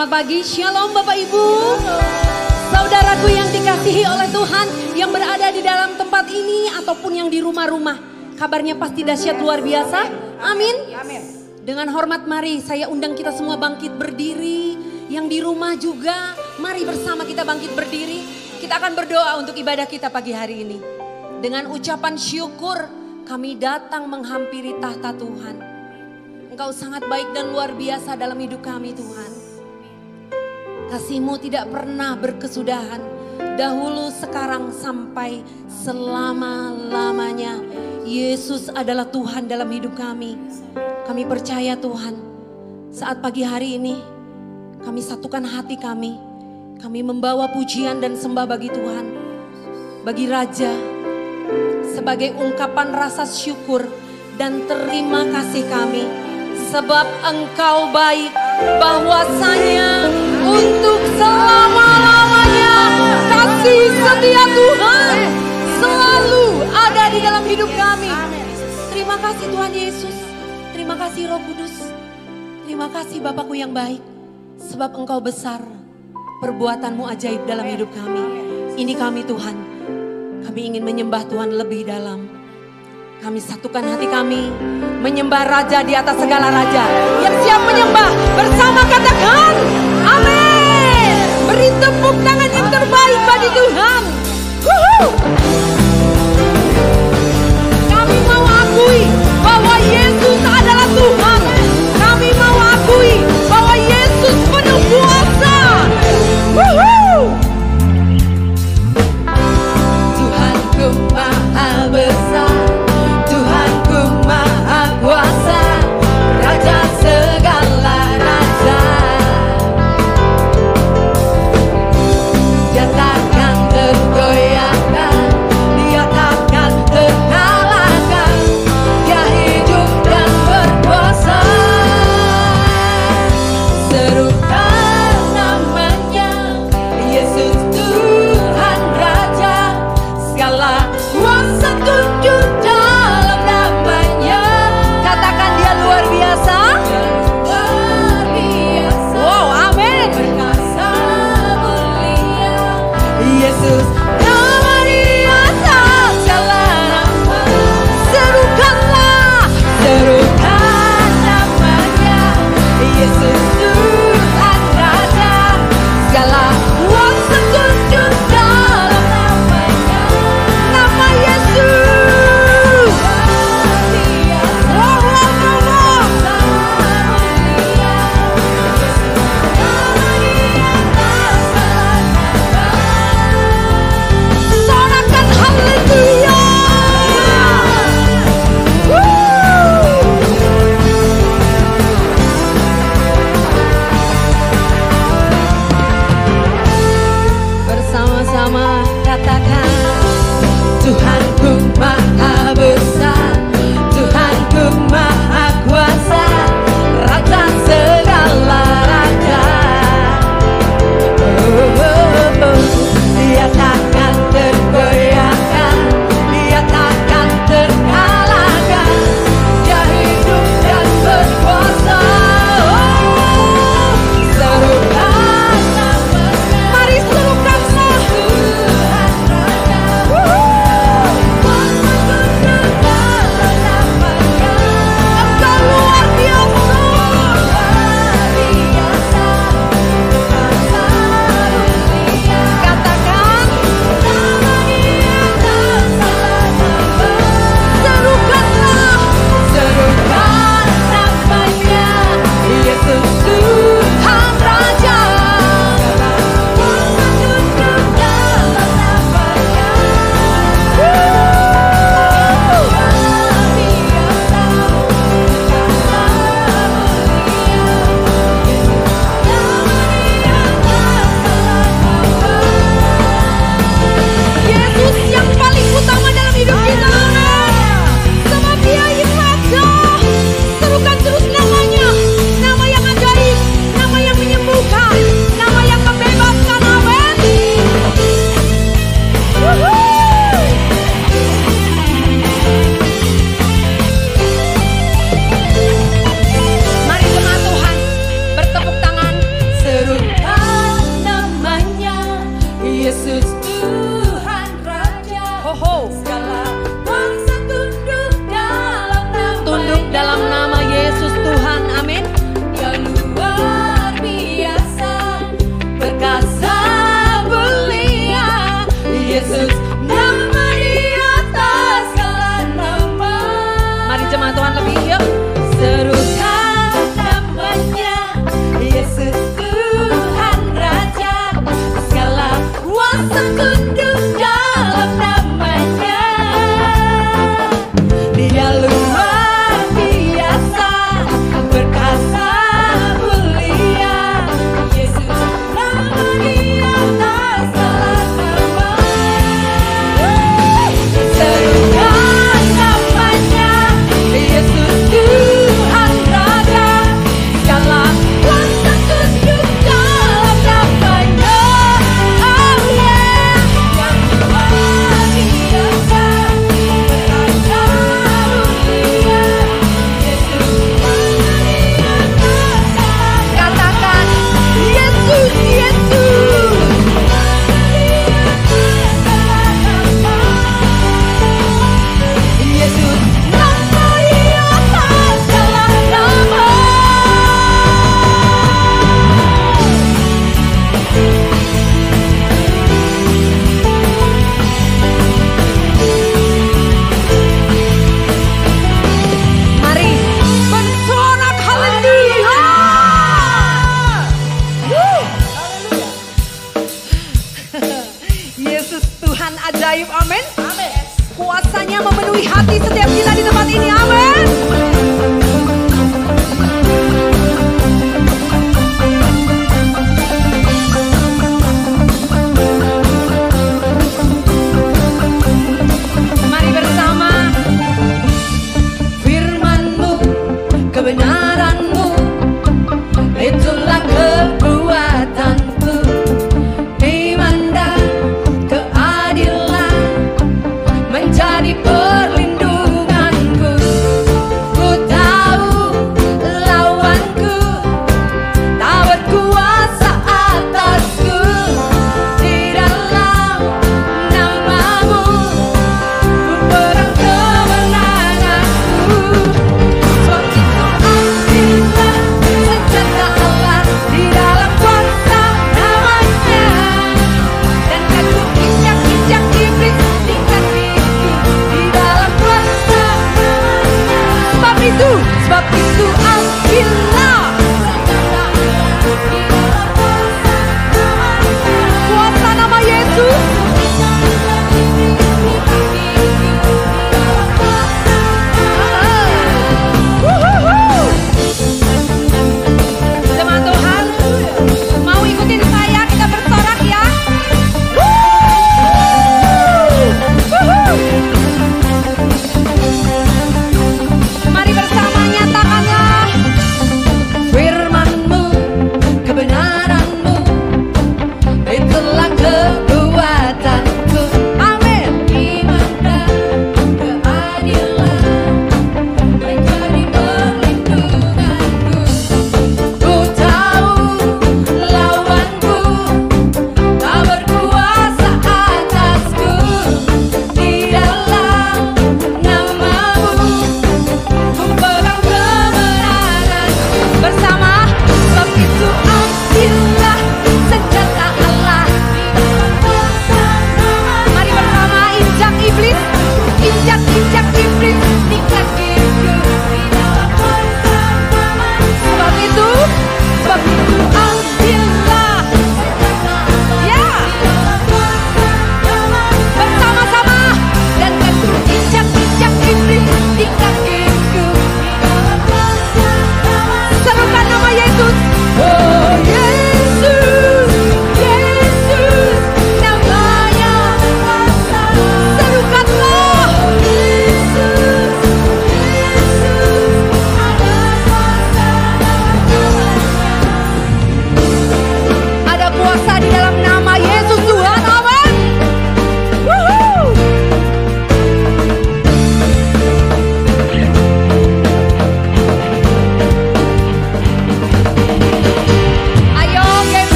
Selamat pagi, Shalom Bapak Ibu. Saudaraku yang dikasihi oleh Tuhan yang berada di dalam tempat ini ataupun yang di rumah-rumah. Kabarnya pasti dahsyat luar biasa. Amin. Dengan hormat mari saya undang kita semua bangkit berdiri. Yang di rumah juga, mari bersama kita bangkit berdiri. Kita akan berdoa untuk ibadah kita pagi hari ini. Dengan ucapan syukur kami datang menghampiri tahta Tuhan. Engkau sangat baik dan luar biasa dalam hidup kami Tuhan. Kasihmu tidak pernah berkesudahan. Dahulu, sekarang, sampai selama-lamanya. Yesus adalah Tuhan dalam hidup kami. Kami percaya Tuhan. Saat pagi hari ini, kami satukan hati kami. Kami membawa pujian dan sembah bagi Tuhan. Bagi Raja. Sebagai ungkapan rasa syukur dan terima kasih kami. Sebab engkau baik bahwasanya untuk selama-lamanya kasih setia Tuhan selalu ada di dalam hidup kami. Terima kasih Tuhan Yesus. Terima kasih Roh Kudus. Terima kasih Bapakku yang baik. Sebab engkau besar. Perbuatanmu ajaib dalam hidup kami. Ini kami Tuhan. Kami ingin menyembah Tuhan lebih dalam. Kami satukan hati kami menyembah Raja di atas segala Raja. Yang siap menyembah bersama katakan tepuk tangan yang terbaik bagi Tuhan. Woohoo. Kami mau akui bahwa Yesus adalah Tuhan.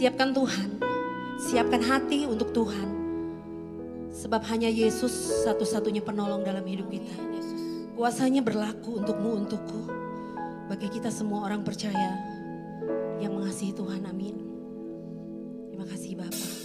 Siapkan Tuhan, siapkan hati untuk Tuhan. Sebab hanya Yesus satu-satunya penolong dalam hidup kita. Kuasanya berlaku untukmu, untukku. Bagi kita semua orang percaya yang mengasihi Tuhan. Amin. Terima kasih Bapak.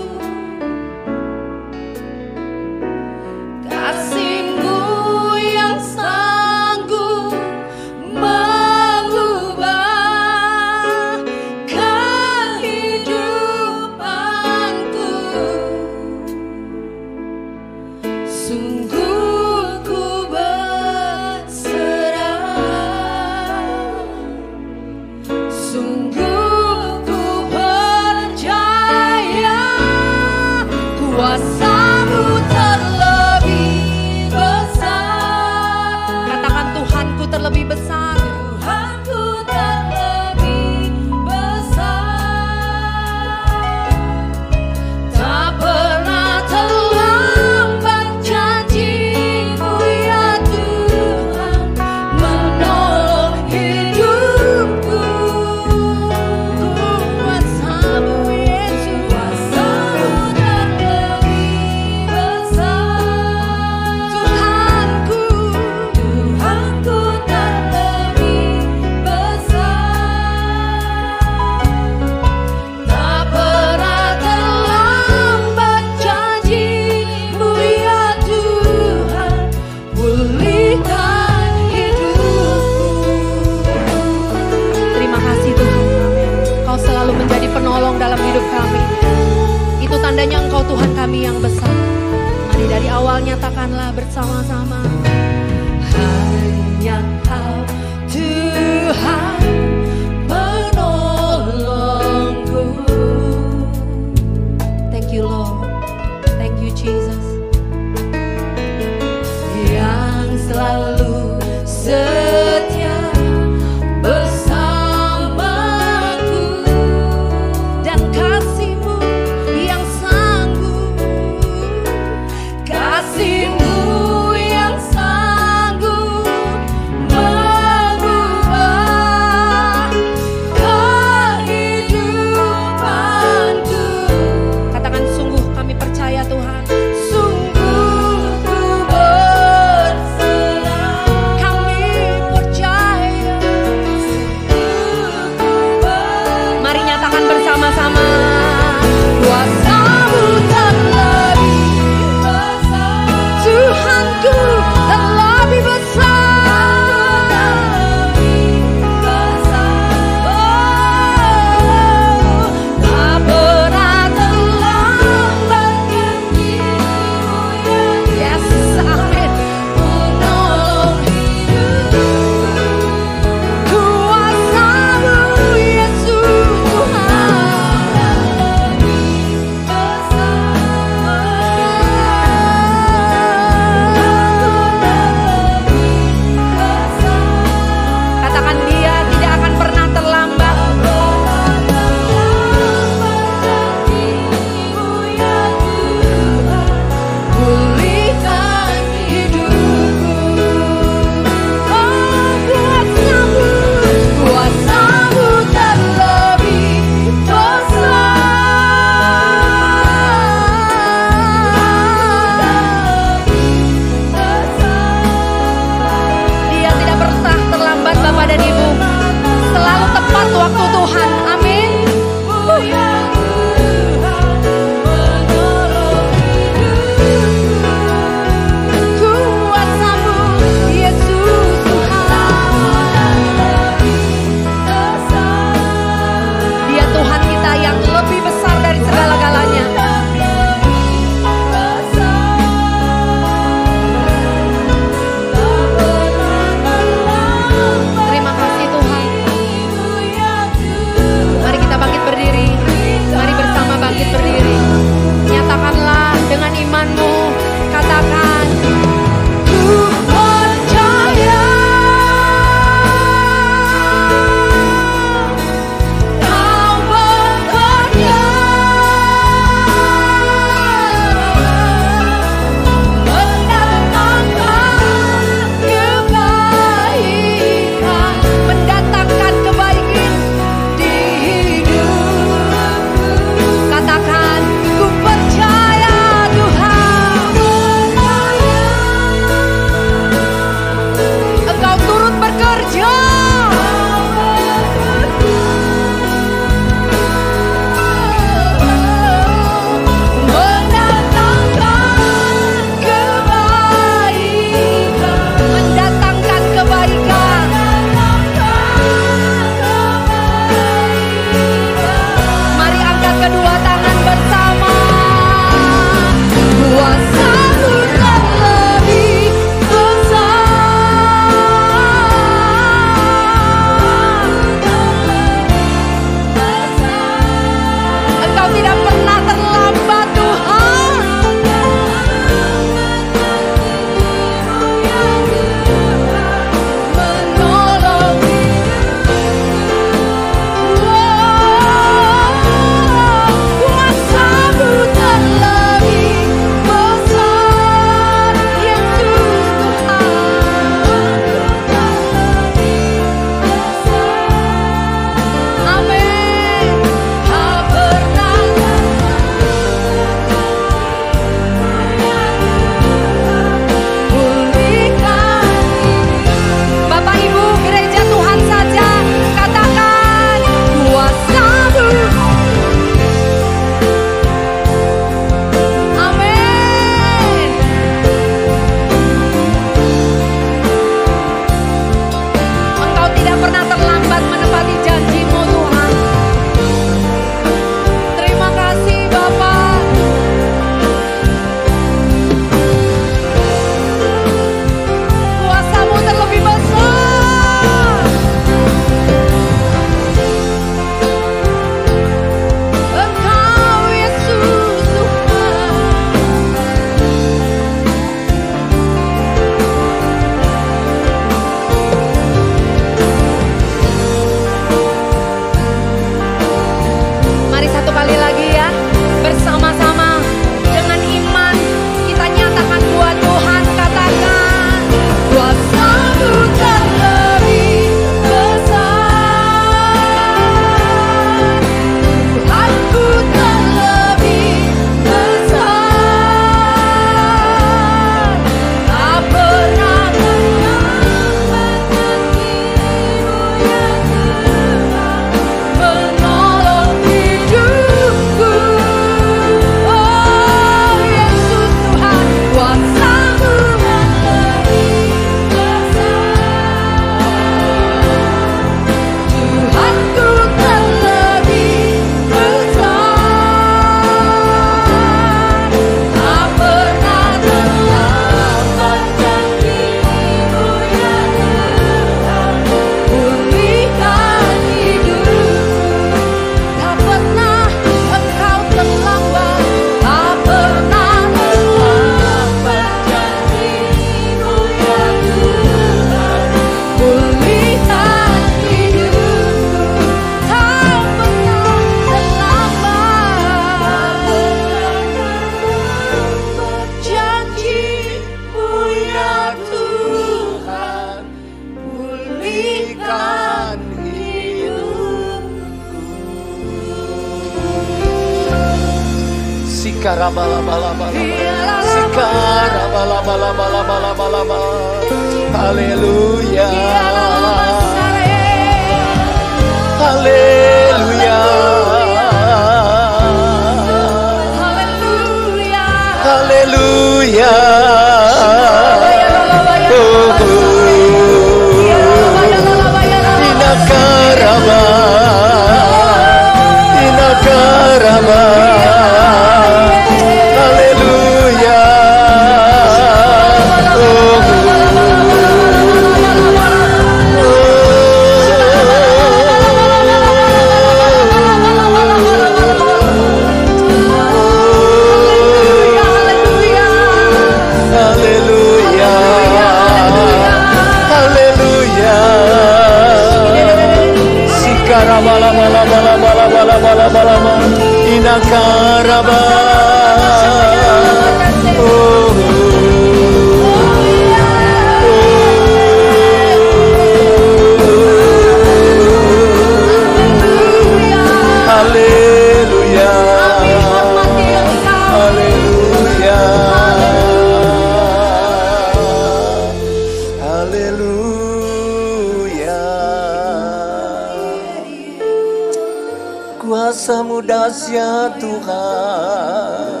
Dahsyat Tuhan.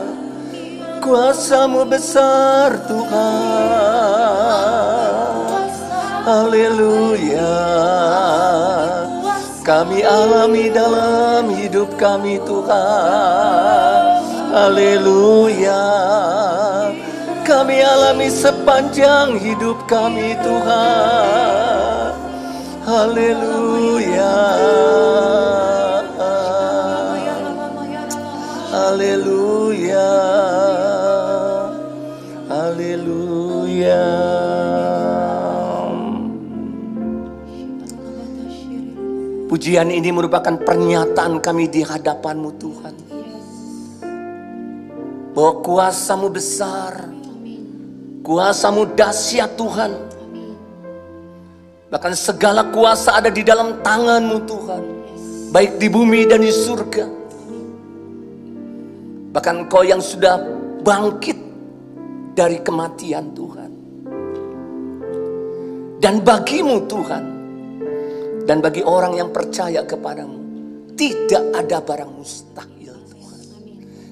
Kuasamu besar Tuhan. Haleluya. Kami alami dalam hidup kami Tuhan. Haleluya. Kami alami sepanjang hidup kami Tuhan. Haleluya Haleluya Haleluya Pujian ini merupakan pernyataan kami di hadapanmu Tuhan. Bahwa kuasamu besar. Kuasamu dahsyat Tuhan. Bahkan segala kuasa ada di dalam tanganmu Tuhan. Baik di bumi dan di surga Bahkan kau yang sudah bangkit dari kematian Tuhan. Dan bagimu Tuhan Dan bagi orang yang percaya kepadamu Tidak ada barang mustahil Tuhan.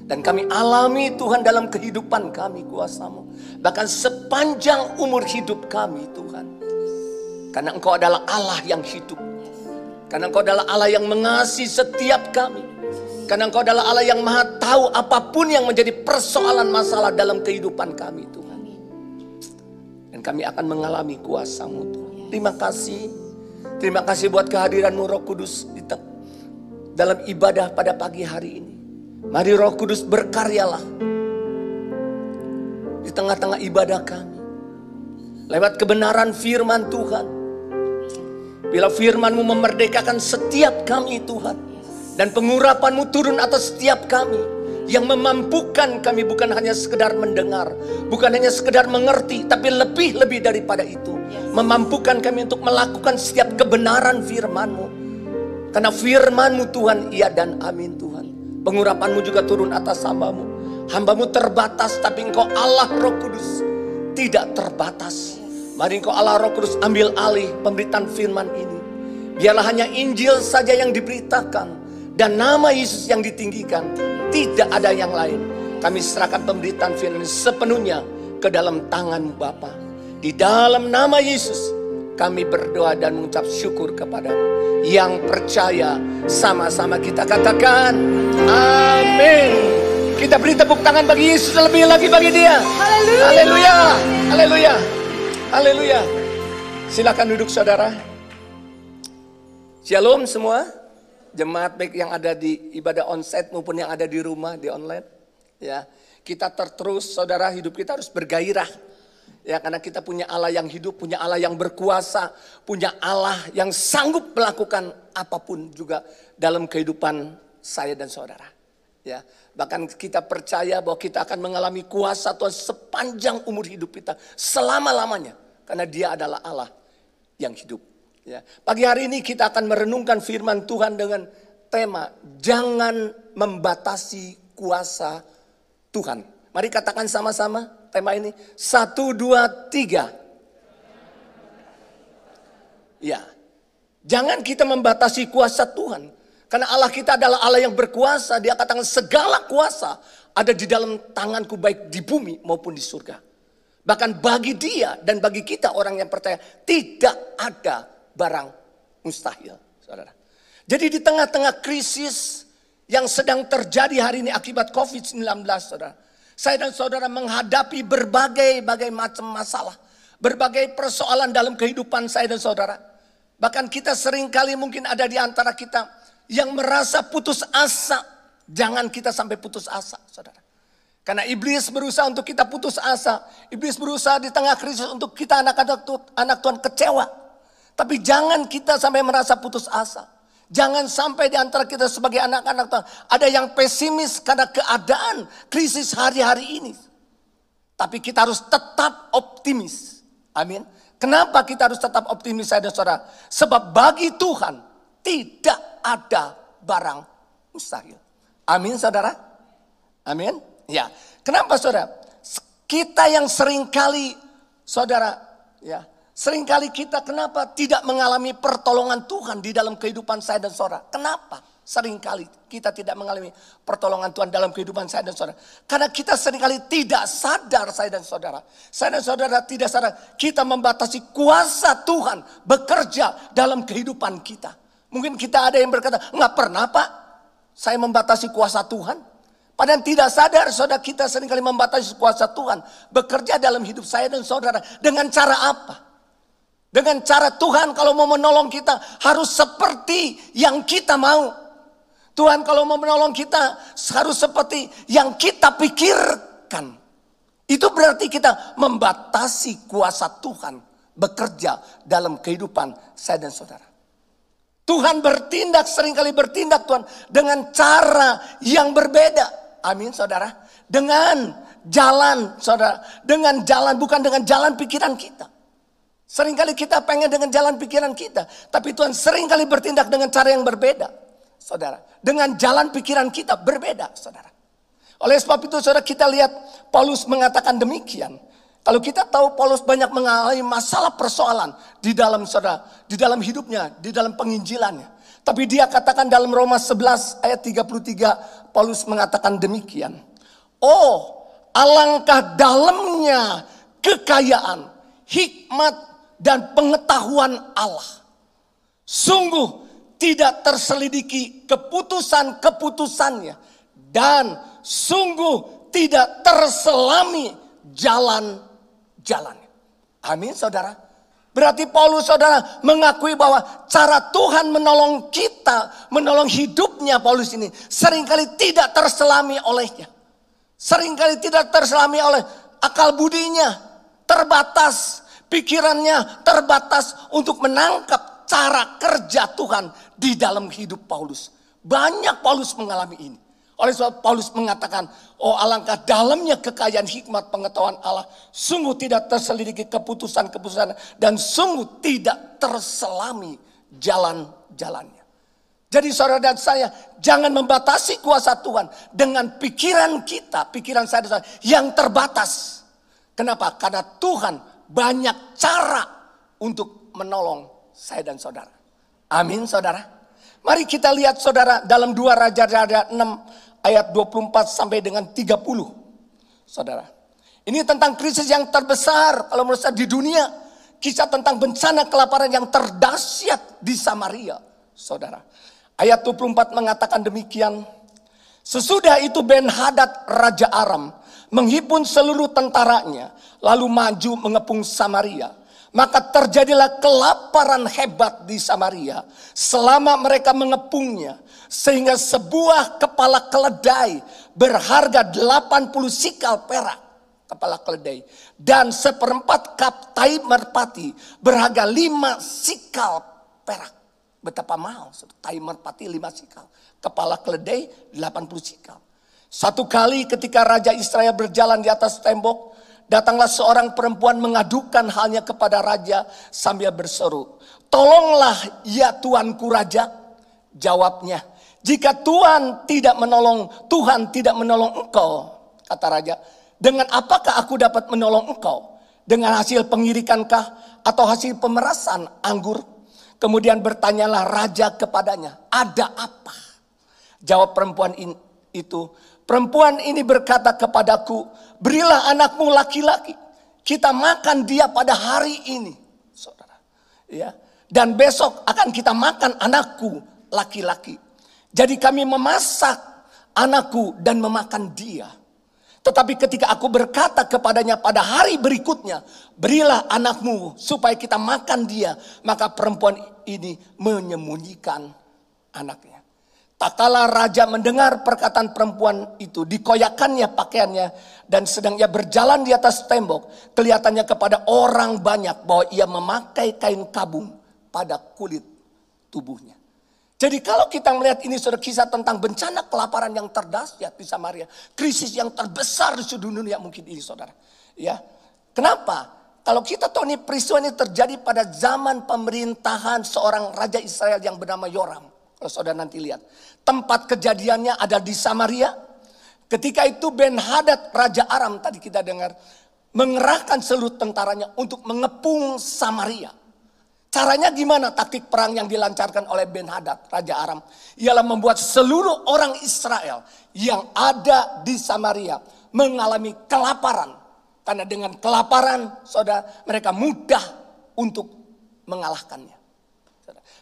Dan kami alami Tuhan dalam kehidupan kami kuasamu. Bahkan sepanjang umur hidup kami Tuhan. Karena engkau adalah Allah yang hidup. Karena engkau adalah Allah yang mengasihi setiap kami Karena engkau adalah Allah yang maha tahu apa pun yang menjadi persoalan masalah dalam kehidupan kami Tuhan Dan kami akan mengalami kuasamu Tuhan Terima kasih Terima kasih buat kehadiranmu Roh Kudus di dalam ibadah pada pagi hari ini. Mari Roh Kudus berkaryalah di tengah-tengah ibadah kami. Lewat kebenaran firman Tuhan. Bila firmanmu memerdekakan setiap kami Tuhan. Dan pengurapanmu turun atas setiap kami. Yang memampukan kami bukan hanya sekedar mendengar. Bukan hanya sekedar mengerti. Tapi lebih-lebih daripada itu. Memampukan kami untuk melakukan setiap kebenaran firmanmu. Karena firmanmu Tuhan iya dan amin Tuhan. Pengurapanmu juga turun atas hambamu. Hambamu terbatas tapi engkau Allah roh kudus. Tidak terbatas. Mari engkau Allah roh kudus ambil alih pemberitaan firman ini. Biarlah hanya Injil saja yang diberitakan. Dan nama Yesus yang ditinggikan. Tidak ada yang lain. Kami serahkan pemberitaan firman sepenuhnya ke dalam tangan Bapa. Di dalam nama Yesus kami berdoa dan mengucap syukur kepadamu. Yang percaya sama-sama kita katakan amin. Kita beri tepuk tangan bagi Yesus lebih lagi bagi dia. Haleluya. Haleluya. Haleluya. Silakan duduk saudara. Shalom semua. Jemaat baik yang ada di ibadah onsite maupun yang ada di rumah di online. Ya, kita terterus saudara hidup kita harus bergairah. Ya karena kita punya Allah yang hidup, punya Allah yang berkuasa, punya Allah yang sanggup melakukan apa pun juga dalam kehidupan saya dan saudara. Ya, bahkan kita percaya bahwa kita akan mengalami kuasa Tuhan sepanjang umur hidup kita, selama-lamanya. Karena dia adalah Allah yang hidup. Ya. Pagi hari ini kita akan merenungkan firman Tuhan dengan tema jangan membatasi kuasa Tuhan. Mari katakan sama-sama tema ini. Satu, dua, tiga. Ya, jangan kita membatasi kuasa Tuhan. Karena Allah kita adalah Allah yang berkuasa. Dia katakan segala kuasa ada di dalam tanganku baik di bumi maupun di surga. Bahkan bagi dia dan bagi kita orang yang percaya tidak ada barang mustahil. Saudara. Jadi di tengah-tengah krisis yang sedang terjadi hari ini akibat COVID-19 saudara. Saya dan saudara menghadapi berbagai-bagai macam masalah. Berbagai persoalan dalam kehidupan saya dan saudara. Bahkan kita sering kali mungkin ada di antara kita yang merasa putus asa. Jangan kita sampai putus asa saudara. Karena iblis berusaha untuk kita putus asa. Iblis berusaha di tengah krisis untuk kita anak-anak anak Tuhan kecewa. Tapi jangan kita sampai merasa putus asa. Jangan sampai di antara kita sebagai anak-anak Tuhan ada yang pesimis karena keadaan krisis hari-hari ini. Tapi kita harus tetap optimis. Amin. Kenapa kita harus tetap optimis saya dan saudara? Sebab bagi Tuhan tidak ada barang mustahil. Amin saudara. Amin. Ya, kenapa saudara? Kita yang sering kali saudara, ya, sering kali kita kenapa tidak mengalami pertolongan Tuhan di dalam kehidupan saya dan saudara? Kenapa? Seringkali kita tidak mengalami pertolongan Tuhan dalam kehidupan saya dan saudara. Karena kita sering kali tidak sadar saya dan saudara. Saya dan saudara tidak sadar kita membatasi kuasa Tuhan bekerja dalam kehidupan kita. Mungkin kita ada yang berkata, nggak pernah pak, saya membatasi kuasa Tuhan. Padahal tidak sadar saudara kita sering kali membatasi kuasa Tuhan. Bekerja dalam hidup saya dan saudara. Dengan cara apa? Dengan cara Tuhan kalau mau menolong kita harus seperti yang kita mau. Tuhan kalau mau menolong kita harus seperti yang kita pikirkan. Itu berarti kita membatasi kuasa Tuhan bekerja dalam kehidupan saya dan saudara. Tuhan bertindak sering kali bertindak Tuhan dengan cara yang berbeda. Amin saudara. Dengan jalan saudara. Dengan jalan bukan dengan jalan pikiran kita. Seringkali kita pengen dengan jalan pikiran kita. Tapi Tuhan sering kali bertindak dengan cara yang berbeda. Saudara. Dengan jalan pikiran kita berbeda saudara. Oleh sebab itu saudara kita lihat Paulus mengatakan demikian. Kalau kita tahu Paulus banyak mengalami masalah persoalan di dalam saudara, di dalam hidupnya, di dalam penginjilannya. Tapi dia katakan dalam Roma 11 ayat 33 Paulus mengatakan demikian. Oh, alangkah dalamnya kekayaan, hikmat dan pengetahuan Allah. Sungguh tidak terselidiki keputusan-keputusannya dan sungguh tidak terselami jalan-jalannya. Amin saudara. Berarti Paulus saudara mengakui bahwa cara Tuhan menolong kita, menolong hidupnya Paulus ini sering kali tidak terselami olehnya. Seringkali tidak terselami oleh akal budinya, terbatas, pikirannya terbatas untuk menangkap cara kerja Tuhan di dalam hidup Paulus. Banyak Paulus mengalami ini. Oleh sebab Paulus mengatakan, oh alangkah dalamnya kekayaan hikmat pengetahuan Allah. Sungguh tidak terselidiki keputusan-keputusan dan sungguh tidak terselami jalan-jalannya. Jadi saudara dan saya jangan membatasi kuasa Tuhan dengan pikiran kita, pikiran saya dan saya yang terbatas. Kenapa? Karena Tuhan banyak cara untuk menolong saya dan saudara. Amin saudara. Mari kita lihat saudara dalam dua Raja-Raja 6 ayat 24 sampai dengan 30. Saudara. Ini tentang krisis yang terbesar kalau menurut saya di dunia. Kisah tentang bencana kelaparan yang terdahsyat di Samaria. Saudara. Ayat 24 mengatakan demikian. Sesudah itu Ben Hadad Raja Aram menghimpun seluruh tentaranya lalu maju mengepung Samaria. Maka terjadilah kelaparan hebat di Samaria selama mereka mengepungnya sehingga sebuah kepala keledai berharga 80 sikal perak. Kepala keledai. Dan seperempat kap tai merpati berharga 5 sikal perak. Betapa mahal. Tai merpati 5 sikal. Kepala keledai 80 sikal. Satu kali ketika Raja Israel berjalan di atas tembok. Datanglah seorang perempuan mengadukan halnya kepada raja sambil berseru. Tolonglah ya tuanku raja. Jawabnya, jika Tuhan tidak menolong, Tuhan tidak menolong engkau. kata raja. Dengan apakah aku dapat menolong engkau? Dengan hasil pengirikankah atau hasil pemerasan anggur? Kemudian bertanyalah raja kepadanya, ada apa? Jawab perempuan itu, perempuan ini berkata kepadaku, berilah anakmu laki-laki. Kita makan dia pada hari ini. Saudara. Ya. Dan besok akan kita makan anakku laki-laki. Jadi kami memasak anakku dan memakan dia. Tetapi ketika aku berkata kepadanya pada hari berikutnya, berilah anakmu supaya kita makan dia. Maka perempuan ini menyembunyikan anaknya. Tak kala raja mendengar perkataan perempuan itu, dikoyakannya pakaiannya dan sedang ia berjalan di atas tembok, kelihatannya kepada orang banyak bahwa ia memakai kain kabung pada kulit tubuhnya. Jadi kalau kita melihat ini sudah kisah tentang bencana kelaparan yang terdahsyat di Samaria, krisis yang terbesar di seluruh dunia mungkin ini saudara. Ya, kenapa? Kalau kita tahu ini peristiwa ini terjadi pada zaman pemerintahan seorang raja Israel yang bernama Yoram. Kalau saudara nanti lihat. Tempat kejadiannya ada di Samaria. Ketika itu Ben Hadad Raja Aram tadi kita dengar. Mengerahkan seluruh tentaranya untuk mengepung Samaria. Caranya gimana taktik perang yang dilancarkan oleh Ben Hadad, Raja Aram? Ialah membuat seluruh orang Israel yang ada di Samaria mengalami kelaparan. Karena dengan kelaparan, saudara, mereka mudah untuk mengalahkannya.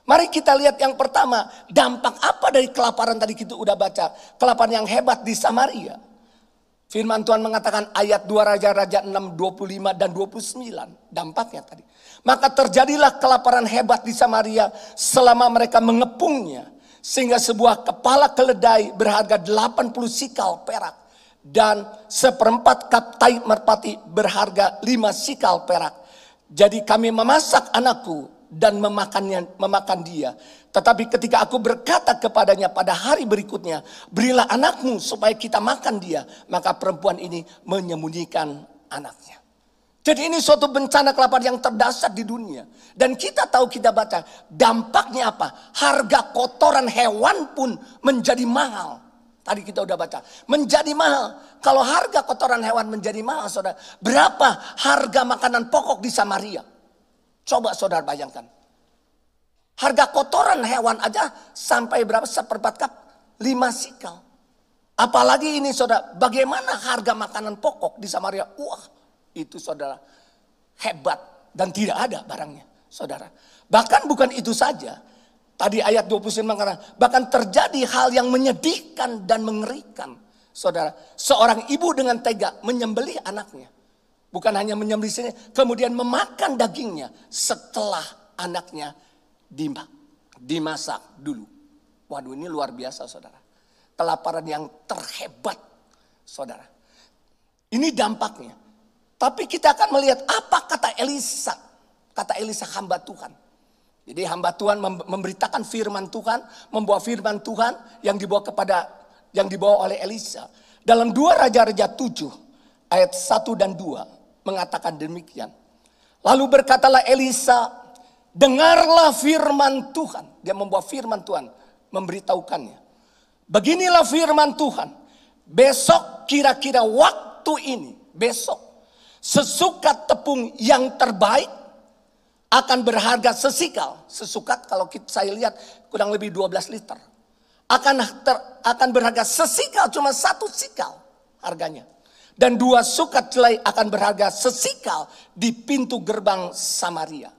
Mari kita lihat yang pertama, dampak apa dari kelaparan tadi kita udah baca. Kelaparan yang hebat di Samaria. Firman Tuhan mengatakan ayat 2 Raja-Raja 6, 25 dan 29. Dampaknya tadi. Maka terjadilah kelaparan hebat di Samaria selama mereka mengepungnya. Sehingga sebuah kepala keledai berharga 80 sikal perak. Dan seperempat kap tai merpati berharga 5 sikal perak. Jadi kami memasak anakku dan memakannya, memakan dia. Tetapi ketika aku berkata kepadanya pada hari berikutnya, berilah anakmu supaya kita makan dia. Maka perempuan ini menyembunyikan anaknya. Jadi ini suatu bencana kelaparan yang terdasar di dunia. Dan kita tahu kita baca dampaknya apa? Harga kotoran hewan pun menjadi mahal. Tadi kita udah baca. Menjadi mahal. Kalau harga kotoran hewan menjadi mahal saudara. Berapa harga makanan pokok di Samaria? Coba saudara bayangkan. Harga kotoran hewan aja sampai berapa? Seperempat cup? Lima sikal. Apalagi ini saudara. Bagaimana harga makanan pokok di Samaria? Wah itu saudara hebat dan tidak ada barangnya saudara. Bahkan bukan itu saja. Tadi ayat 29 mengatakan bahkan terjadi hal yang menyedihkan dan mengerikan. Saudara, seorang ibu dengan tega menyembelih anaknya. Bukan hanya menyembelih sini, kemudian memakan dagingnya setelah anaknya dimasak dulu. Waduh ini luar biasa saudara. Kelaparan yang terhebat saudara. Ini dampaknya. Tapi kita akan melihat apa kata Elisa. Kata Elisa hamba Tuhan. Jadi hamba Tuhan memberitakan firman Tuhan, membawa firman Tuhan yang dibawa kepada yang dibawa oleh Elisa. Dalam dua Raja-Raja 7 ayat 1 dan 2 mengatakan demikian. Lalu berkatalah Elisa, dengarlah firman Tuhan. Dia membawa firman Tuhan, memberitahukannya. Beginilah firman Tuhan. Besok kira-kira waktu ini, besok Sesukat tepung yang terbaik akan berharga sesikal. Sesukat kalau saya lihat kurang lebih 12 liter. Akan ter, akan berharga sesikal cuma satu sikal harganya. Dan dua sukat jelai akan berharga sesikal di pintu gerbang Samaria.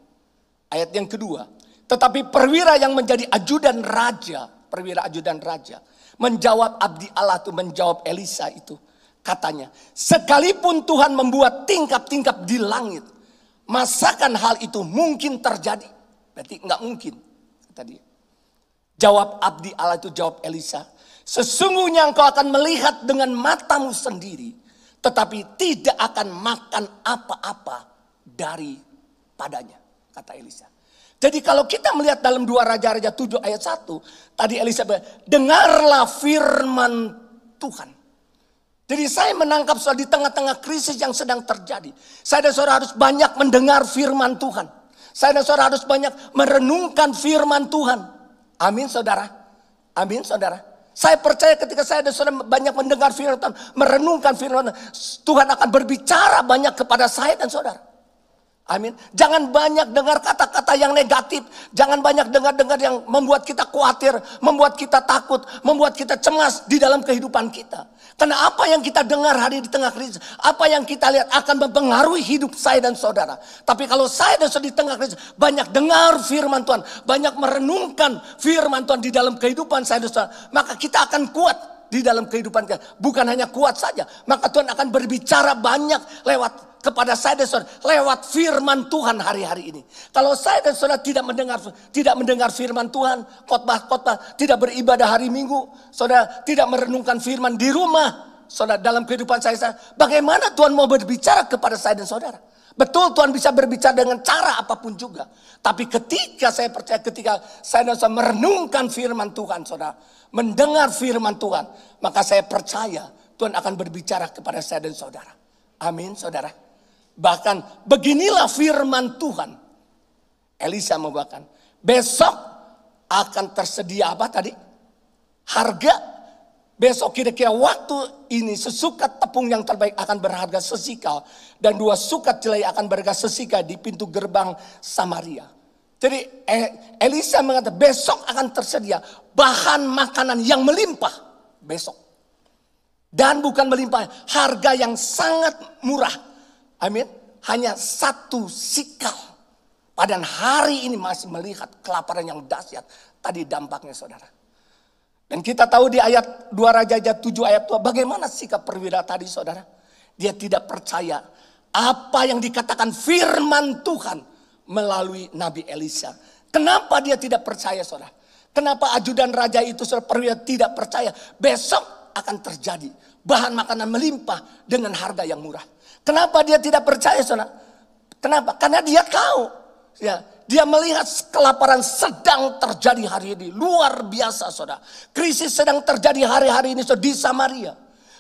Ayat yang kedua. Tetapi perwira yang menjadi ajudan raja. Perwira ajudan raja. Menjawab abdi Allah itu menjawab Elisa itu Katanya, sekalipun Tuhan membuat tingkap-tingkap di langit, masakan hal itu mungkin terjadi? Berarti nggak mungkin, kata dia. Jawab abdi Allah itu jawab Elisa. Sesungguhnya engkau akan melihat dengan matamu sendiri. Tetapi tidak akan makan apa-apa dari padanya. Kata Elisa. Jadi kalau kita melihat dalam dua Raja-Raja 7 ayat 1. Tadi Elisa dengarlah firman Tuhan. Jadi saya menangkap soal di tengah-tengah krisis yang sedang terjadi. Saya dan saudara harus banyak mendengar firman Tuhan. Saya dan saudara harus banyak merenungkan firman Tuhan. Amin saudara. Amin saudara. Saya percaya ketika saya dan saudara banyak mendengar firman Tuhan, merenungkan firman Tuhan, Tuhan akan berbicara banyak kepada saya dan saudara. Amin. Jangan banyak dengar kata-kata yang negatif. Jangan banyak dengar-dengar yang membuat kita khawatir, membuat kita takut, membuat kita cemas di dalam kehidupan kita. Karena apa yang kita dengar hari di tengah krisis, apa yang kita lihat akan mempengaruhi hidup saya dan saudara. Tapi kalau saya dan saudara di tengah krisis, banyak dengar firman Tuhan, banyak merenungkan firman Tuhan di dalam kehidupan saya dan saudara, maka kita akan kuat di dalam kehidupan kita. Bukan hanya kuat saja, maka Tuhan akan berbicara banyak lewat kepada saya dan saudara lewat firman Tuhan hari-hari ini. Kalau saya dan saudara tidak mendengar tidak mendengar firman Tuhan, khotbah-khotbah, tidak beribadah hari Minggu, saudara tidak merenungkan firman di rumah, saudara dalam kehidupan saya, saya bagaimana Tuhan mau berbicara kepada saya dan saudara? Betul Tuhan bisa berbicara dengan cara apa pun juga. Tapi ketika saya percaya ketika saya saudara merenungkan firman Tuhan saudara. Mendengar firman Tuhan. Maka saya percaya Tuhan akan berbicara kepada saya dan saudara. Amin saudara. Bahkan beginilah firman Tuhan. Elisa membawakan. Besok akan tersedia apa tadi? Harga Besok kira-kira waktu ini sesukat tepung yang terbaik akan berharga sesikal. Dan dua sukat jelai akan berharga sesikal di pintu gerbang Samaria. Jadi eh, Elisa mengatakan besok akan tersedia bahan makanan yang melimpah. Besok. Dan bukan melimpah, harga yang sangat murah. Amin. Hanya satu sikal. Padahal hari ini masih melihat kelaparan yang dahsyat. Tadi dampaknya saudara. Dan kita tahu di ayat 2 Raja 7 ayat 2 bagaimana sikap perwira tadi saudara. Dia tidak percaya apa yang dikatakan firman Tuhan melalui Nabi Elisa. Kenapa dia tidak percaya saudara? Kenapa ajudan raja itu saudara perwira tidak percaya? Besok akan terjadi bahan makanan melimpah dengan harga yang murah. Kenapa dia tidak percaya saudara? Kenapa? Karena dia tahu ya dia melihat kelaparan sedang terjadi hari ini. Luar biasa saudara. Krisis sedang terjadi hari-hari ini saudara, di Samaria.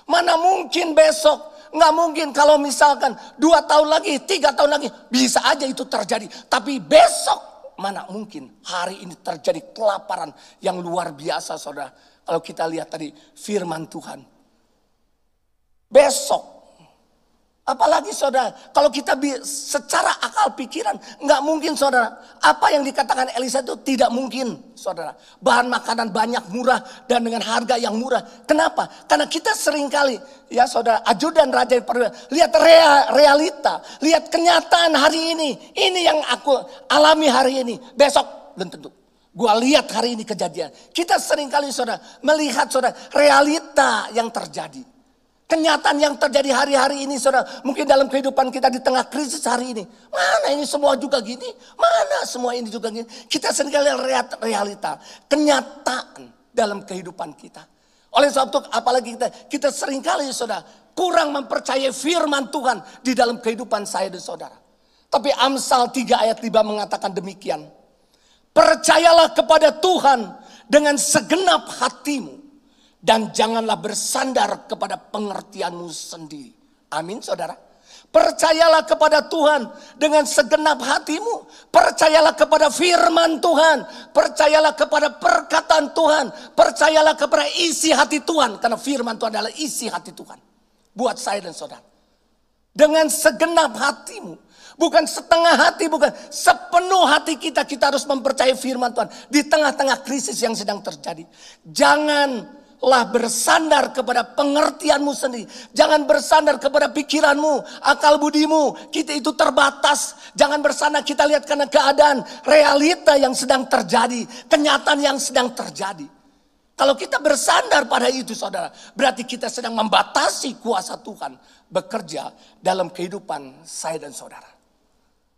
Mana mungkin besok. Nggak mungkin kalau misalkan dua tahun lagi, tiga tahun lagi. Bisa aja itu terjadi. Tapi besok mana mungkin hari ini terjadi kelaparan yang luar biasa saudara. Kalau kita lihat tadi firman Tuhan. Besok Apalagi saudara, kalau kita secara akal pikiran, nggak mungkin saudara. Apa yang dikatakan Elisa itu tidak mungkin saudara. Bahan makanan banyak murah dan dengan harga yang murah. Kenapa? Karena kita sering kali ya saudara, ajudan raja lihat realita, lihat kenyataan hari ini. Ini yang aku alami hari ini. Besok belum tentu. Gua lihat hari ini kejadian. Kita sering kali saudara melihat saudara realita yang terjadi. Kenyataan yang terjadi hari-hari ini saudara. Mungkin dalam kehidupan kita di tengah krisis hari ini. Mana ini semua juga gini? Mana semua ini juga gini? Kita sering kali lihat realita. Kenyataan dalam kehidupan kita. Oleh sebab itu apalagi kita, kita sering kali saudara. Kurang mempercayai firman Tuhan di dalam kehidupan saya dan saudara. Tapi Amsal 3 ayat 5 mengatakan demikian. Percayalah kepada Tuhan dengan segenap hatimu dan janganlah bersandar kepada pengertianmu sendiri. Amin saudara. Percayalah kepada Tuhan dengan segenap hatimu. Percayalah kepada firman Tuhan. Percayalah kepada perkataan Tuhan. Percayalah kepada isi hati Tuhan. Karena firman Tuhan adalah isi hati Tuhan. Buat saya dan saudara. Dengan segenap hatimu. Bukan setengah hati, bukan sepenuh hati kita. Kita harus mempercayai firman Tuhan. Di tengah-tengah krisis yang sedang terjadi. Jangan lah bersandar kepada pengertianmu sendiri. Jangan bersandar kepada pikiranmu, akal budimu. Kita itu terbatas. Jangan bersandar kita lihat karena keadaan realita yang sedang terjadi. Kenyataan yang sedang terjadi. Kalau kita bersandar pada itu saudara. Berarti kita sedang membatasi kuasa Tuhan. Bekerja dalam kehidupan saya dan saudara.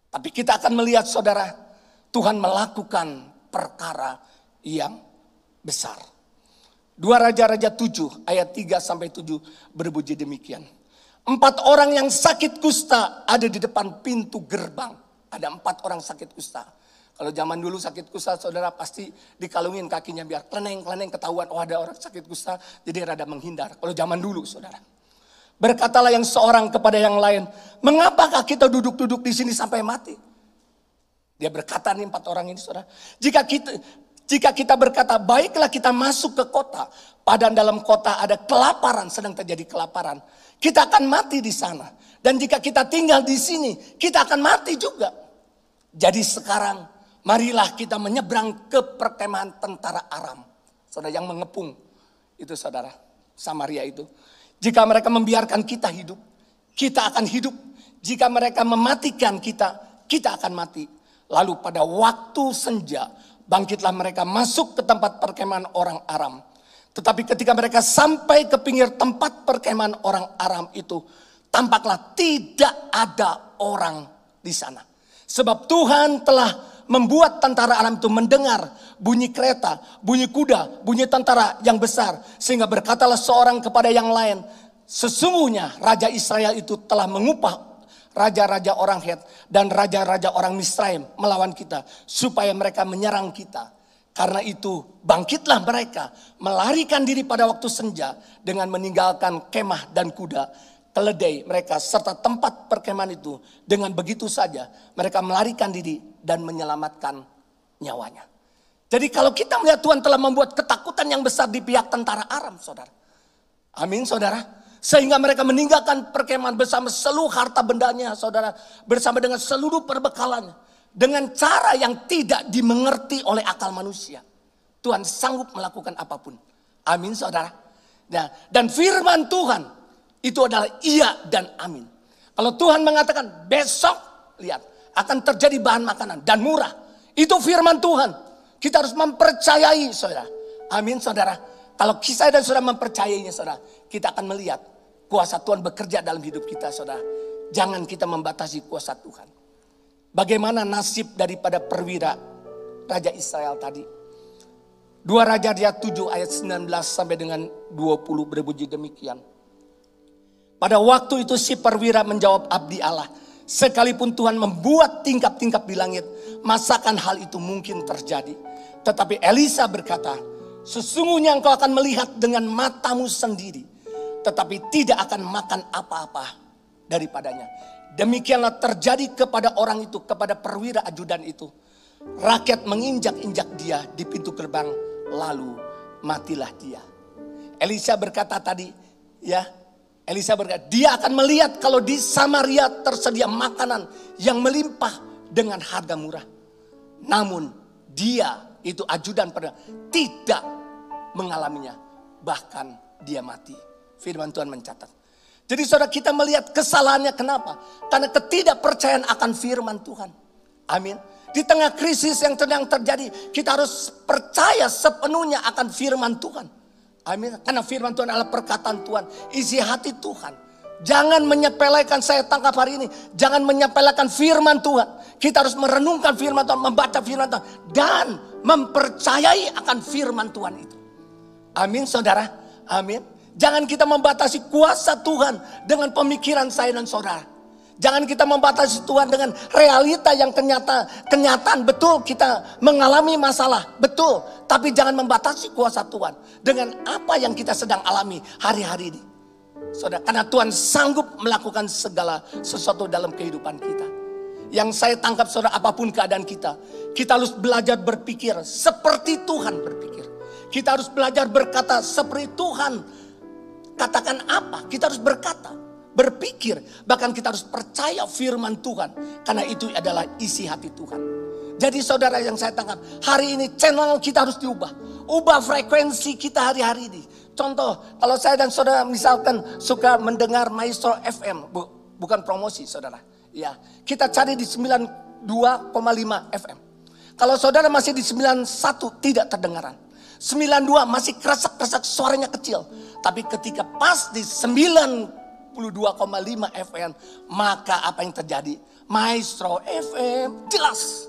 Tapi kita akan melihat saudara. Tuhan melakukan perkara yang besar. Dua Raja-Raja 7 ayat 3 sampai 7 berbunyi demikian. Empat orang yang sakit kusta ada di depan pintu gerbang. Ada empat orang sakit kusta. Kalau zaman dulu sakit kusta saudara pasti dikalungin kakinya biar kleneng-kleneng ketahuan. Oh ada orang sakit kusta jadi rada menghindar. Kalau zaman dulu saudara. Berkatalah yang seorang kepada yang lain. Mengapakah kita duduk-duduk di sini sampai mati? Dia berkata nih empat orang ini saudara. Jika kita Jika kita berkata, baiklah kita masuk ke kota. Padahal dalam kota ada kelaparan, sedang terjadi kelaparan. Kita akan mati di sana. Dan jika kita tinggal di sini, kita akan mati juga. Jadi sekarang, marilah kita menyeberang ke perkemahan tentara Aram. Saudara yang mengepung, itu saudara, Samaria itu. Jika mereka membiarkan kita hidup, kita akan hidup. Jika mereka mematikan kita, kita akan mati. Lalu pada waktu senja, bangkitlah mereka masuk ke tempat perkemahan orang Aram. Tetapi ketika mereka sampai ke pinggir tempat perkemahan orang Aram itu, tampaklah tidak ada orang di sana. Sebab Tuhan telah membuat tentara Aram itu mendengar bunyi kereta, bunyi kuda, bunyi tentara yang besar. Sehingga berkatalah seorang kepada yang lain, sesungguhnya Raja Israel itu telah mengupah raja-raja orang Het dan raja-raja orang Misraim melawan kita supaya mereka menyerang kita. Karena itu bangkitlah mereka melarikan diri pada waktu senja dengan meninggalkan kemah dan kuda keledai mereka serta tempat perkemahan itu dengan begitu saja mereka melarikan diri dan menyelamatkan nyawanya. Jadi kalau kita melihat Tuhan telah membuat ketakutan yang besar di pihak tentara Aram, saudara. Amin, saudara. Sehingga mereka meninggalkan perkemahan bersama seluruh harta bendanya, saudara. Bersama dengan seluruh perbekalannya. Dengan cara yang tidak dimengerti oleh akal manusia. Tuhan sanggup melakukan apa pun. Amin saudara. Nah, dan firman Tuhan itu adalah iya dan amin. Kalau Tuhan mengatakan besok, lihat, akan terjadi bahan makanan dan murah. Itu firman Tuhan. Kita harus mempercayai saudara. Amin saudara. Kalau kisah dan saudara mempercayainya saudara, kita akan melihat Kuasa Tuhan bekerja dalam hidup kita saudara. Jangan kita membatasi kuasa Tuhan. Bagaimana nasib daripada perwira Raja Israel tadi. Dua Raja dia 7 ayat 19 sampai dengan 20 berbunyi demikian. Pada waktu itu si perwira menjawab abdi Allah. Sekalipun Tuhan membuat tingkap-tingkap di langit, masakan hal itu mungkin terjadi. Tetapi Elisa berkata, sesungguhnya engkau akan melihat dengan matamu sendiri tetapi tidak akan makan apa-apa daripadanya. Demikianlah terjadi kepada orang itu, kepada perwira ajudan itu. Rakyat menginjak-injak dia di pintu gerbang, lalu matilah dia. Elisa berkata tadi, ya, Elisa berkata, dia akan melihat kalau di Samaria tersedia makanan yang melimpah dengan harga murah. Namun dia itu ajudan pada tidak mengalaminya, bahkan dia mati. Firman Tuhan mencatat. Jadi saudara kita melihat kesalahannya kenapa? Karena ketidakpercayaan akan firman Tuhan. Amin. Di tengah krisis yang sedang terjadi, kita harus percaya sepenuhnya akan firman Tuhan. Amin. Karena firman Tuhan adalah perkataan Tuhan, isi hati Tuhan. Jangan menyepelekan saya tangkap hari ini. Jangan menyepelekan firman Tuhan. Kita harus merenungkan firman Tuhan, membaca firman Tuhan. Dan mempercayai akan firman Tuhan itu. Amin saudara. Amin. Jangan kita membatasi kuasa Tuhan dengan pemikiran saya dan saudara. Jangan kita membatasi Tuhan dengan realita yang kenyata, kenyataan betul kita mengalami masalah, betul. Tapi jangan membatasi kuasa Tuhan dengan apa yang kita sedang alami hari-hari ini. Saudara, karena Tuhan sanggup melakukan segala sesuatu dalam kehidupan kita. Yang saya tangkap saudara apa pun keadaan kita, kita harus belajar berpikir seperti Tuhan berpikir. Kita harus belajar berkata seperti Tuhan Katakan apa? Kita harus berkata, berpikir, bahkan kita harus percaya firman Tuhan. Karena itu adalah isi hati Tuhan. Jadi saudara yang saya tangkap, hari ini channel kita harus diubah. Ubah frekuensi kita hari-hari ini. Contoh, kalau saya dan saudara misalkan suka mendengar Maestro FM, bu, bukan promosi saudara. Ya, kita cari di 92,5 FM. Kalau saudara masih di 91 tidak terdengaran. 92 masih kresek-kresek suaranya kecil. Tapi ketika pas di 92,5 FM, maka apa yang terjadi? Maestro FM jelas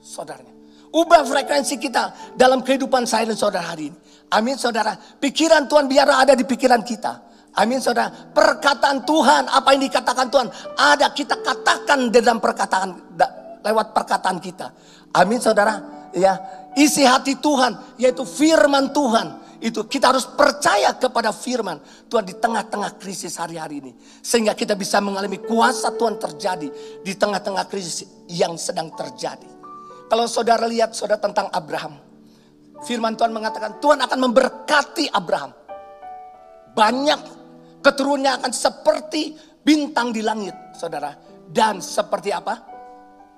saudaranya. Ubah frekuensi kita dalam kehidupan saya dan saudara hari ini. Amin saudara. Pikiran Tuhan biar ada di pikiran kita. Amin saudara. Perkataan Tuhan, apa yang dikatakan Tuhan, ada kita katakan dalam perkataan lewat perkataan kita. Amin saudara. Ya, isi hati Tuhan yaitu firman Tuhan itu kita harus percaya kepada firman Tuhan di tengah-tengah krisis hari-hari ini. Sehingga kita bisa mengalami kuasa Tuhan terjadi di tengah-tengah krisis yang sedang terjadi. Kalau saudara lihat saudara tentang Abraham. firman Tuhan mengatakan Tuhan akan memberkati Abraham. Banyak keturunannya akan seperti bintang di langit, saudara. Dan seperti apa?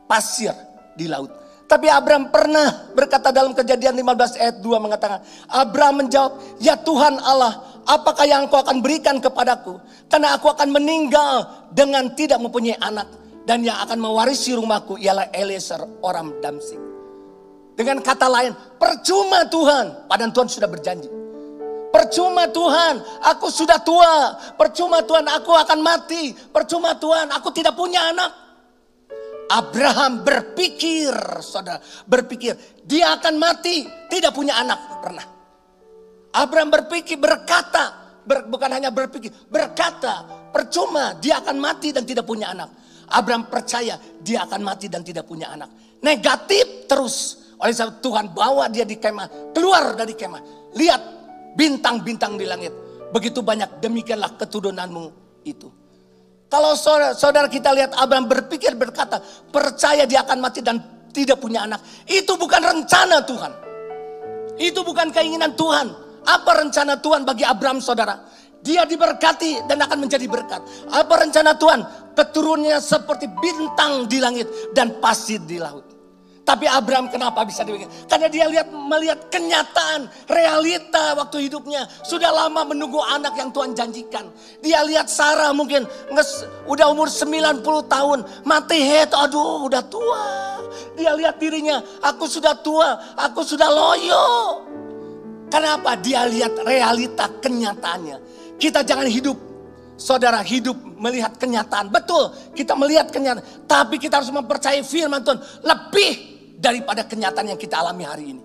Pasir di laut. Tapi Abraham pernah berkata dalam kejadian 15 ayat 2 mengatakan. Abraham menjawab, ya Tuhan Allah, apakah yang engkau akan berikan kepadaku? Karena aku akan meninggal dengan tidak mempunyai anak. Dan yang akan mewarisi rumahku ialah Eliezer orang Damsik. Dengan kata lain, percuma Tuhan. Padahal Tuhan sudah berjanji. Percuma Tuhan, aku sudah tua. Percuma Tuhan, aku akan mati. Percuma Tuhan, aku tidak punya anak. Abraham berpikir, saudara, berpikir dia akan mati, tidak punya anak pernah. Abraham berpikir, berkata, ber, bukan hanya berpikir, berkata, percuma dia akan mati dan tidak punya anak. Abraham percaya dia akan mati dan tidak punya anak. Negatif terus. Oleh sebab Tuhan bawa dia di kemah, keluar dari kemah. Lihat bintang-bintang di langit. Begitu banyak demikianlah keturunanmu itu. Kalau saudara, saudara kita lihat Abraham berpikir berkata, percaya dia akan mati dan tidak punya anak. Itu bukan rencana Tuhan. Itu bukan keinginan Tuhan. Apa rencana Tuhan bagi Abraham saudara? Dia diberkati dan akan menjadi berkat. Apa rencana Tuhan? Keturunannya seperti bintang di langit dan pasir di laut. Tapi Abraham kenapa bisa demikian? Karena dia lihat melihat kenyataan, realita waktu hidupnya. Sudah lama menunggu anak yang Tuhan janjikan. Dia lihat Sarah mungkin nges, udah umur 90 tahun. Mati head, aduh udah tua. Dia lihat dirinya, aku sudah tua, aku sudah loyo. Kenapa? Dia lihat realita kenyataannya. Kita jangan hidup Saudara hidup melihat kenyataan. Betul, kita melihat kenyataan. Tapi kita harus mempercayai firman Tuhan. Lebih daripada kenyataan yang kita alami hari ini.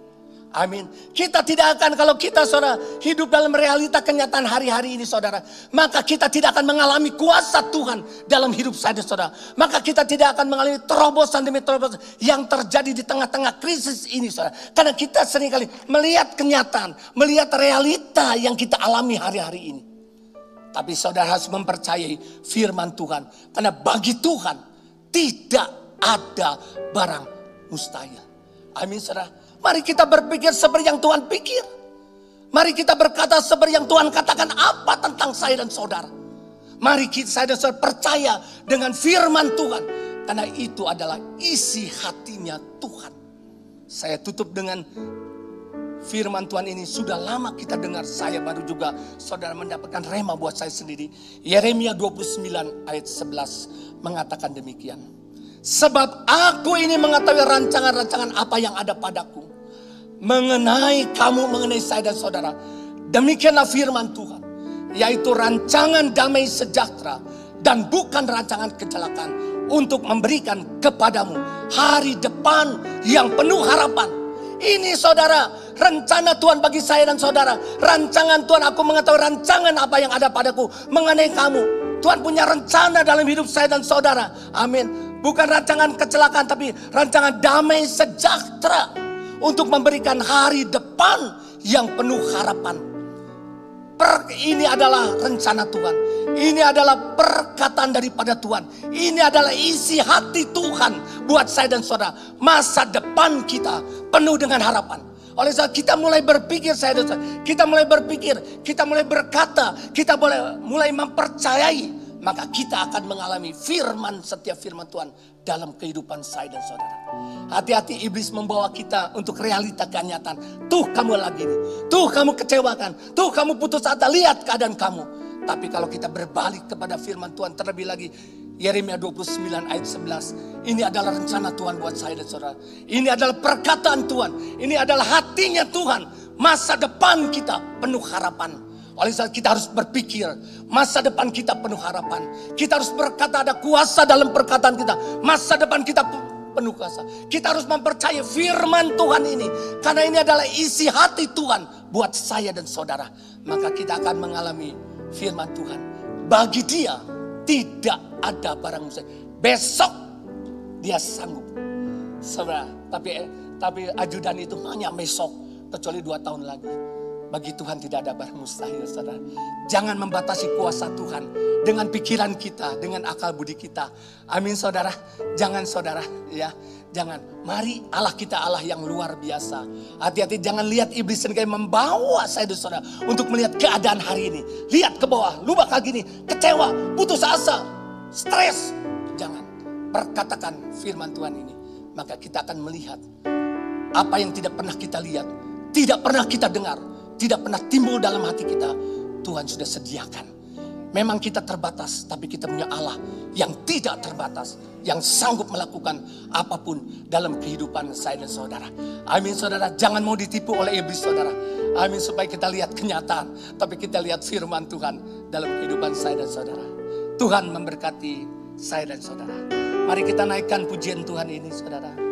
Amin. Kita tidak akan kalau kita saudara hidup dalam realita kenyataan hari-hari ini saudara. Maka kita tidak akan mengalami kuasa Tuhan dalam hidup saya saudara. Maka kita tidak akan mengalami terobosan demi terobosan yang terjadi di tengah-tengah krisis ini saudara. Karena kita sering kali melihat kenyataan, melihat realita yang kita alami hari-hari ini. Tapi saudara harus mempercayai firman Tuhan. Karena bagi Tuhan tidak ada barang mustahil. Amin saudara. Mari kita berpikir seperti yang Tuhan pikir. Mari kita berkata seperti yang Tuhan katakan apa tentang saya dan saudara. Mari kita saya dan saudara percaya dengan firman Tuhan. Karena itu adalah isi hatinya Tuhan. Saya tutup dengan firman Tuhan ini sudah lama kita dengar. Saya baru juga saudara mendapatkan rema buat saya sendiri. Yeremia 29 ayat 11 mengatakan demikian. Sebab aku ini mengetahui rancangan-rancangan apa yang ada padaku. Mengenai kamu, mengenai saya dan saudara. Demikianlah firman Tuhan. Yaitu rancangan damai sejahtera. Dan bukan rancangan kecelakaan. Untuk memberikan kepadamu hari depan yang penuh harapan. Ini saudara, rencana Tuhan bagi saya dan saudara. Rancangan Tuhan, aku mengetahui rancangan apa yang ada padaku mengenai kamu. Tuhan punya rencana dalam hidup saya dan saudara. Amin. Bukan rancangan kecelakaan tapi rancangan damai sejahtera. Untuk memberikan hari depan yang penuh harapan. Per, ini adalah rencana Tuhan. Ini adalah perkataan daripada Tuhan. Ini adalah isi hati Tuhan buat saya dan saudara. Masa depan kita penuh dengan harapan. Oleh sebab kita mulai berpikir saya dan saudara. Kita mulai berpikir, kita mulai berkata, kita mulai mulai mempercayai maka kita akan mengalami firman setiap firman Tuhan dalam kehidupan saya dan saudara. Hati-hati iblis membawa kita untuk realita kenyataan. Tuh kamu lagi nih. Tuh kamu kecewakan. Tuh kamu putus asa. Lihat keadaan kamu. Tapi kalau kita berbalik kepada firman Tuhan terlebih lagi. Yeremia 29 ayat 11. Ini adalah rencana Tuhan buat saya dan saudara. Ini adalah perkataan Tuhan. Ini adalah hatinya Tuhan. Masa depan kita penuh harapan oleh sebab kita harus berpikir masa depan kita penuh harapan. Kita harus berkata ada kuasa dalam perkataan kita. Masa depan kita penuh kuasa. Kita harus mempercayai firman Tuhan ini. Karena ini adalah isi hati Tuhan buat saya dan saudara. Maka kita akan mengalami firman Tuhan. Bagi dia tidak ada barang mustahil. Besok dia sanggup. Saudara, tapi tapi ajudan itu hanya besok kecuali dua tahun lagi. Bagi Tuhan tidak ada barang mustahil, saudara. Jangan membatasi kuasa Tuhan dengan pikiran kita, dengan akal budi kita. Amin, saudara. Jangan, saudara, ya. Jangan. Mari Allah kita Allah yang luar biasa. Hati-hati, jangan lihat iblis kayak membawa saya dan saudara untuk melihat keadaan hari ini. Lihat ke bawah, lu bakal gini, kecewa, putus asa, stres. Jangan. Perkatakan firman Tuhan ini. Maka kita akan melihat apa yang tidak pernah kita lihat, tidak pernah kita dengar, tidak pernah timbul dalam hati kita, Tuhan sudah sediakan. Memang kita terbatas, tapi kita punya Allah yang tidak terbatas, yang sanggup melakukan apa pun dalam kehidupan saya dan saudara. Amin saudara, jangan mau ditipu oleh iblis saudara. Amin supaya kita lihat kenyataan, tapi kita lihat firman Tuhan dalam kehidupan saya dan saudara. Tuhan memberkati saya dan saudara. Mari kita naikkan pujian Tuhan ini saudara.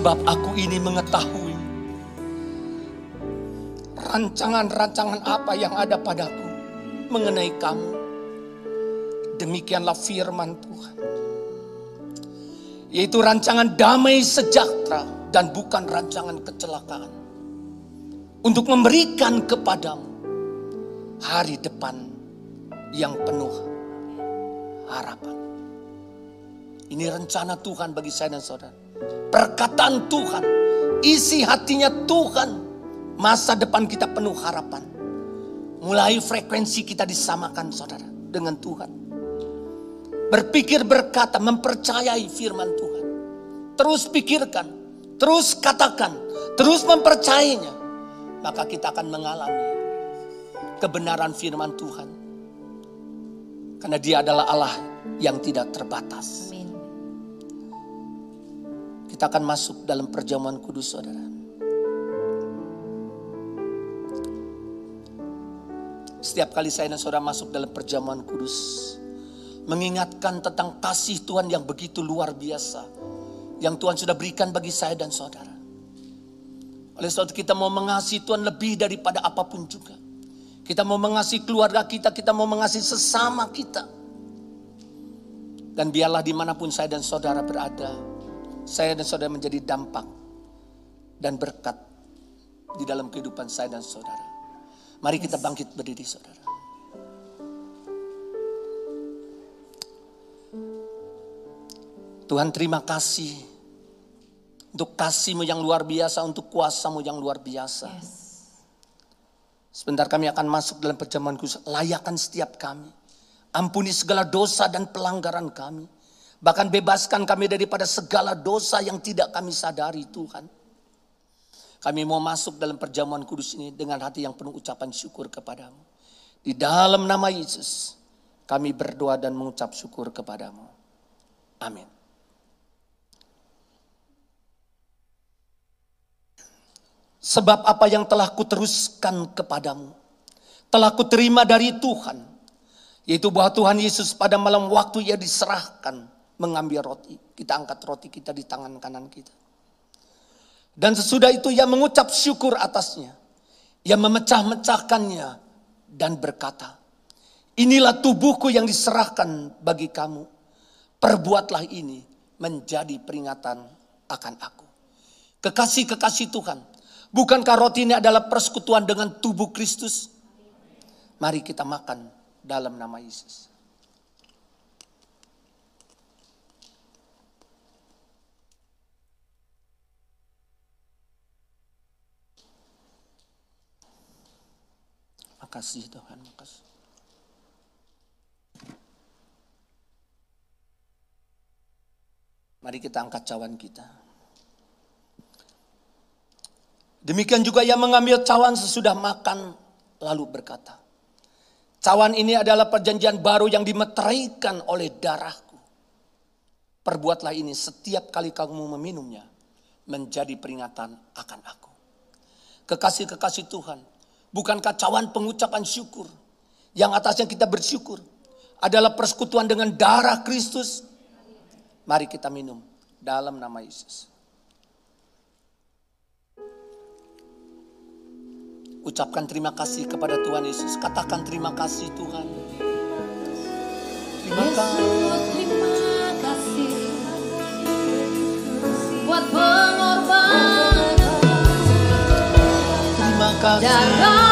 Sebab aku ini mengetahui rancangan-rancangan apa yang ada padaku mengenai kamu. Demikianlah firman Tuhan. Yaitu rancangan damai sejahtera dan bukan rancangan kecelakaan. Untuk memberikan kepadamu hari depan yang penuh harapan. Ini rencana Tuhan bagi saya dan saudara perkataan Tuhan, isi hatinya Tuhan, masa depan kita penuh harapan. Mulai frekuensi kita disamakan saudara dengan Tuhan. Berpikir berkata, mempercayai firman Tuhan. Terus pikirkan, terus katakan, terus mempercayainya. Maka kita akan mengalami kebenaran firman Tuhan. Karena dia adalah Allah yang tidak terbatas. Kita akan masuk dalam perjamuan kudus saudara. Setiap kali saya dan saudara masuk dalam perjamuan kudus. Mengingatkan tentang kasih Tuhan yang begitu luar biasa. Yang Tuhan sudah berikan bagi saya dan saudara. Oleh sebab kita mau mengasihi Tuhan lebih daripada apa pun juga. Kita mau mengasihi keluarga kita, kita mau mengasihi sesama kita. Dan biarlah di mana pun saya dan saudara berada, saya dan saudara menjadi dampak dan berkat di dalam kehidupan saya dan saudara. Mari kita bangkit berdiri saudara. Tuhan terima kasih untuk kasihmu yang luar biasa, untuk kuasamu yang luar biasa. Yes. Sebentar kami akan masuk dalam perjamuan khusus. Layakan setiap kami. Ampuni segala dosa dan pelanggaran kami. Bahkan bebaskan kami daripada segala dosa yang tidak kami sadari Tuhan. Kami mau masuk dalam perjamuan kudus ini dengan hati yang penuh ucapan syukur kepadamu. Di dalam nama Yesus kami berdoa dan mengucap syukur kepadamu. Amin. Sebab apa yang telah kuteruskan kepadamu, telah kuterima dari Tuhan. Yaitu bahwa Tuhan Yesus pada malam waktu ia diserahkan mengambil roti. Kita angkat roti kita di tangan kanan kita. Dan sesudah itu ia mengucap syukur atasnya. Ia memecah-mecahkannya dan berkata, Inilah tubuhku yang diserahkan bagi kamu. Perbuatlah ini menjadi peringatan akan aku. Kekasih-kekasih Tuhan, Bukankah roti ini adalah persekutuan dengan tubuh Kristus? Mari kita makan dalam nama Yesus. Makasih Tuhan, makasih. Mari kita angkat cawan kita. Demikian juga ia mengambil cawan sesudah makan lalu berkata, Cawan ini adalah perjanjian baru yang dimeteraikan oleh darahku. Perbuatlah ini setiap kali kamu meminumnya menjadi peringatan akan aku. Kekasih-kekasih Tuhan, bukankah cawan pengucapan syukur yang atasnya kita bersyukur adalah persekutuan dengan darah Kristus? Mari kita minum dalam nama Yesus. Ucapkan terima kasih kepada Tuhan Yesus. Katakan terima kasih Tuhan. Terima kasih. Terima kasih.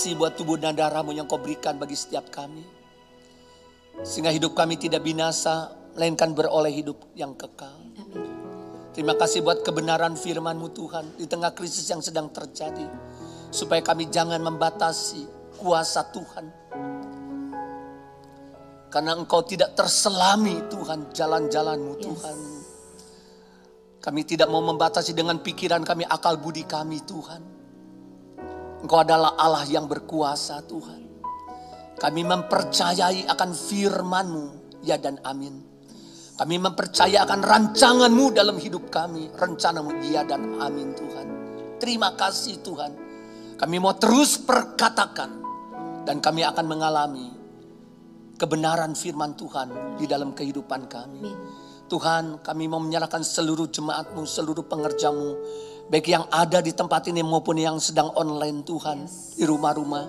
Kasih buat tubuh dan darahmu yang kau berikan bagi setiap kami. Sehingga hidup kami tidak binasa, melainkan beroleh hidup yang kekal. Terima kasih buat kebenaran firman-Mu Tuhan di tengah krisis yang sedang terjadi. Supaya kami jangan membatasi kuasa Tuhan. Karena engkau tidak terselami Tuhan jalan-jalanmu Tuhan. Kami tidak mau membatasi dengan pikiran kami, akal budi kami Tuhan. Engkau adalah Allah yang berkuasa Tuhan. Kami mempercayai akan firman-Mu, ya dan amin. Kami mempercayai akan rancangan-Mu dalam hidup kami. Rencanamu, ya dan amin Tuhan. Terima kasih Tuhan. Kami mau terus perkatakan. Dan kami akan mengalami kebenaran firman Tuhan di dalam kehidupan kami. Tuhan kami mau menyerahkan seluruh jemaatmu, seluruh pengerjamu. Baik yang ada di tempat ini maupun yang sedang online Tuhan. Di rumah-rumah.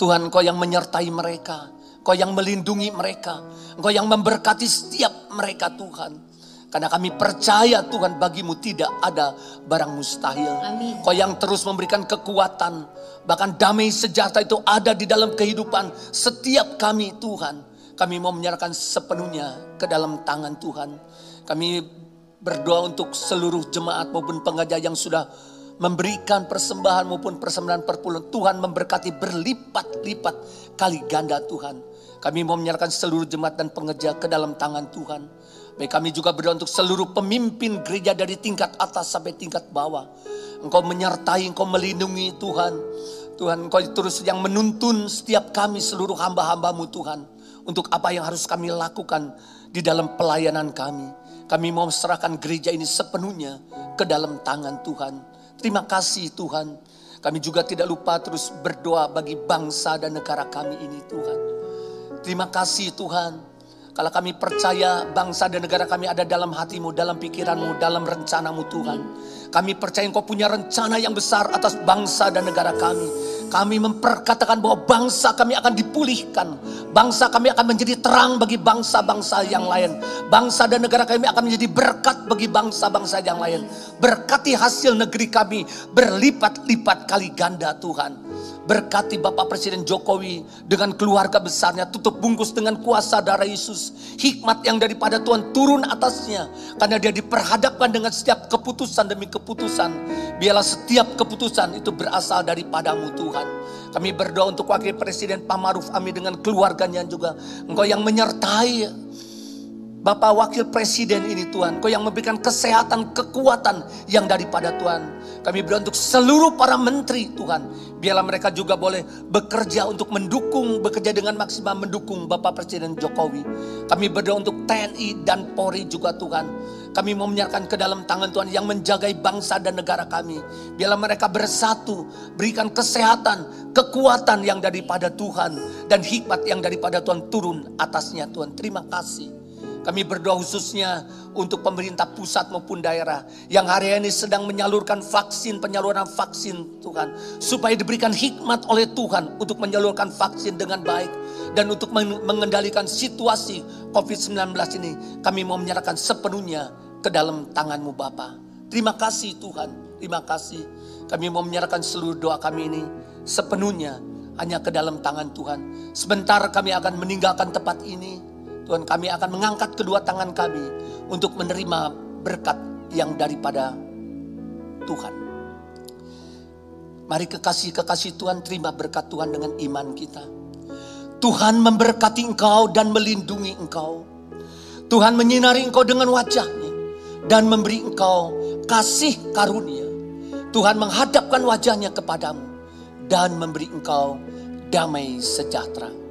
Tuhan kau yang menyertai mereka. Kau yang melindungi mereka. Kau yang memberkati setiap mereka Tuhan. Karena kami percaya Tuhan bagimu tidak ada barang mustahil. Amin. Kau yang terus memberikan kekuatan. Bahkan damai sejahtera itu ada di dalam kehidupan setiap kami Tuhan. Kami mau menyerahkan sepenuhnya ke dalam tangan Tuhan. Kami berdoa untuk seluruh jemaat maupun pengajar yang sudah memberikan persembahan maupun persembahan perpuluhan. Tuhan memberkati berlipat-lipat kali ganda Tuhan. Kami mau menyerahkan seluruh jemaat dan pengejar ke dalam tangan Tuhan. Baik kami juga berdoa untuk seluruh pemimpin gereja dari tingkat atas sampai tingkat bawah. Engkau menyertai, engkau melindungi Tuhan. Tuhan engkau terus yang menuntun setiap kami seluruh hamba-hambamu Tuhan. Untuk apa yang harus kami lakukan di dalam pelayanan kami. Kami mau serahkan gereja ini sepenuhnya ke dalam tangan Tuhan. Terima kasih Tuhan. Kami juga tidak lupa terus berdoa bagi bangsa dan negara kami ini Tuhan. Terima kasih Tuhan. Kalau kami percaya bangsa dan negara kami ada dalam hatimu, dalam pikiranmu, dalam rencanamu Tuhan. Kami percaya engkau punya rencana yang besar atas bangsa dan negara kami. Kami memperkatakan bahwa bangsa kami akan dipulihkan. Bangsa kami akan menjadi terang bagi bangsa-bangsa yang lain. Bangsa dan negara kami akan menjadi berkat bagi bangsa-bangsa yang lain. Berkati hasil negeri kami berlipat-lipat kali ganda Tuhan. Berkati Bapak Presiden Jokowi dengan keluarga besarnya. Tutup bungkus dengan kuasa darah Yesus. Hikmat yang daripada Tuhan turun atasnya. Karena dia diperhadapkan dengan setiap keputusan demi keputusan. Biarlah setiap keputusan itu berasal daripadamu Tuhan. Kami berdoa untuk Wakil Presiden Pak Maruf Amin dengan keluarganya juga. Engkau yang menyertai Bapak Wakil Presiden ini Tuhan. Kau yang memberikan kesehatan, kekuatan yang daripada Tuhan. Kami berdoa untuk seluruh para menteri Tuhan. Biarlah mereka juga boleh bekerja untuk mendukung, bekerja dengan maksimal mendukung Bapak Presiden Jokowi. Kami berdoa untuk TNI dan Polri juga Tuhan. Kami mau menyerahkan ke dalam tangan Tuhan yang menjagai bangsa dan negara kami. Biarlah mereka bersatu, berikan kesehatan, kekuatan yang daripada Tuhan. Dan hikmat yang daripada Tuhan turun atasnya Tuhan. Terima kasih. Kami berdoa khususnya untuk pemerintah pusat maupun daerah yang hari ini sedang menyalurkan vaksin, penyaluran vaksin Tuhan. Supaya diberikan hikmat oleh Tuhan untuk menyalurkan vaksin dengan baik. Dan untuk mengendalikan situasi COVID-19 ini kami mau menyerahkan sepenuhnya ke dalam tanganmu Bapa. Terima kasih Tuhan, terima kasih. Kami mau menyerahkan seluruh doa kami ini sepenuhnya hanya ke dalam tangan Tuhan. Sebentar kami akan meninggalkan tempat ini Tuhan kami akan mengangkat kedua tangan kami untuk menerima berkat yang daripada Tuhan. Mari kekasih-kekasih Tuhan terima berkat Tuhan dengan iman kita. Tuhan memberkati engkau dan melindungi engkau. Tuhan menyinari engkau dengan wajahnya dan memberi engkau kasih karunia. Tuhan menghadapkan wajahnya kepadamu dan memberi engkau damai sejahtera.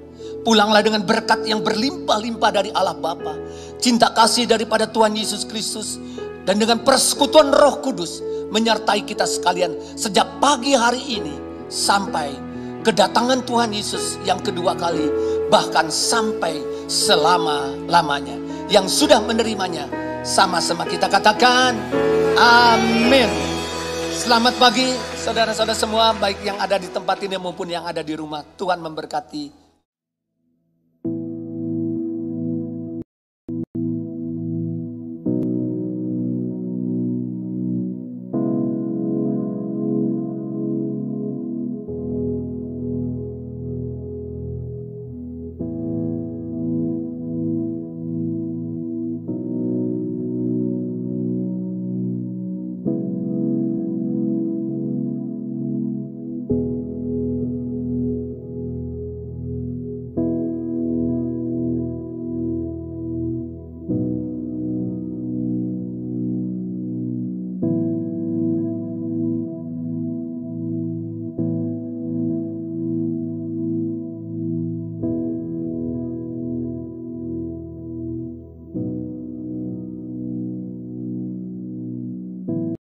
Pulanglah dengan berkat yang berlimpah-limpah dari Allah Bapa, cinta kasih daripada Tuhan Yesus Kristus, dan dengan persekutuan Roh Kudus menyertai kita sekalian sejak pagi hari ini sampai kedatangan Tuhan Yesus yang kedua kali, bahkan sampai selama-lamanya. Yang sudah menerimanya, sama-sama kita katakan, Amin. Selamat pagi saudara-saudara semua, baik yang ada di tempat ini maupun yang ada di rumah. Tuhan memberkati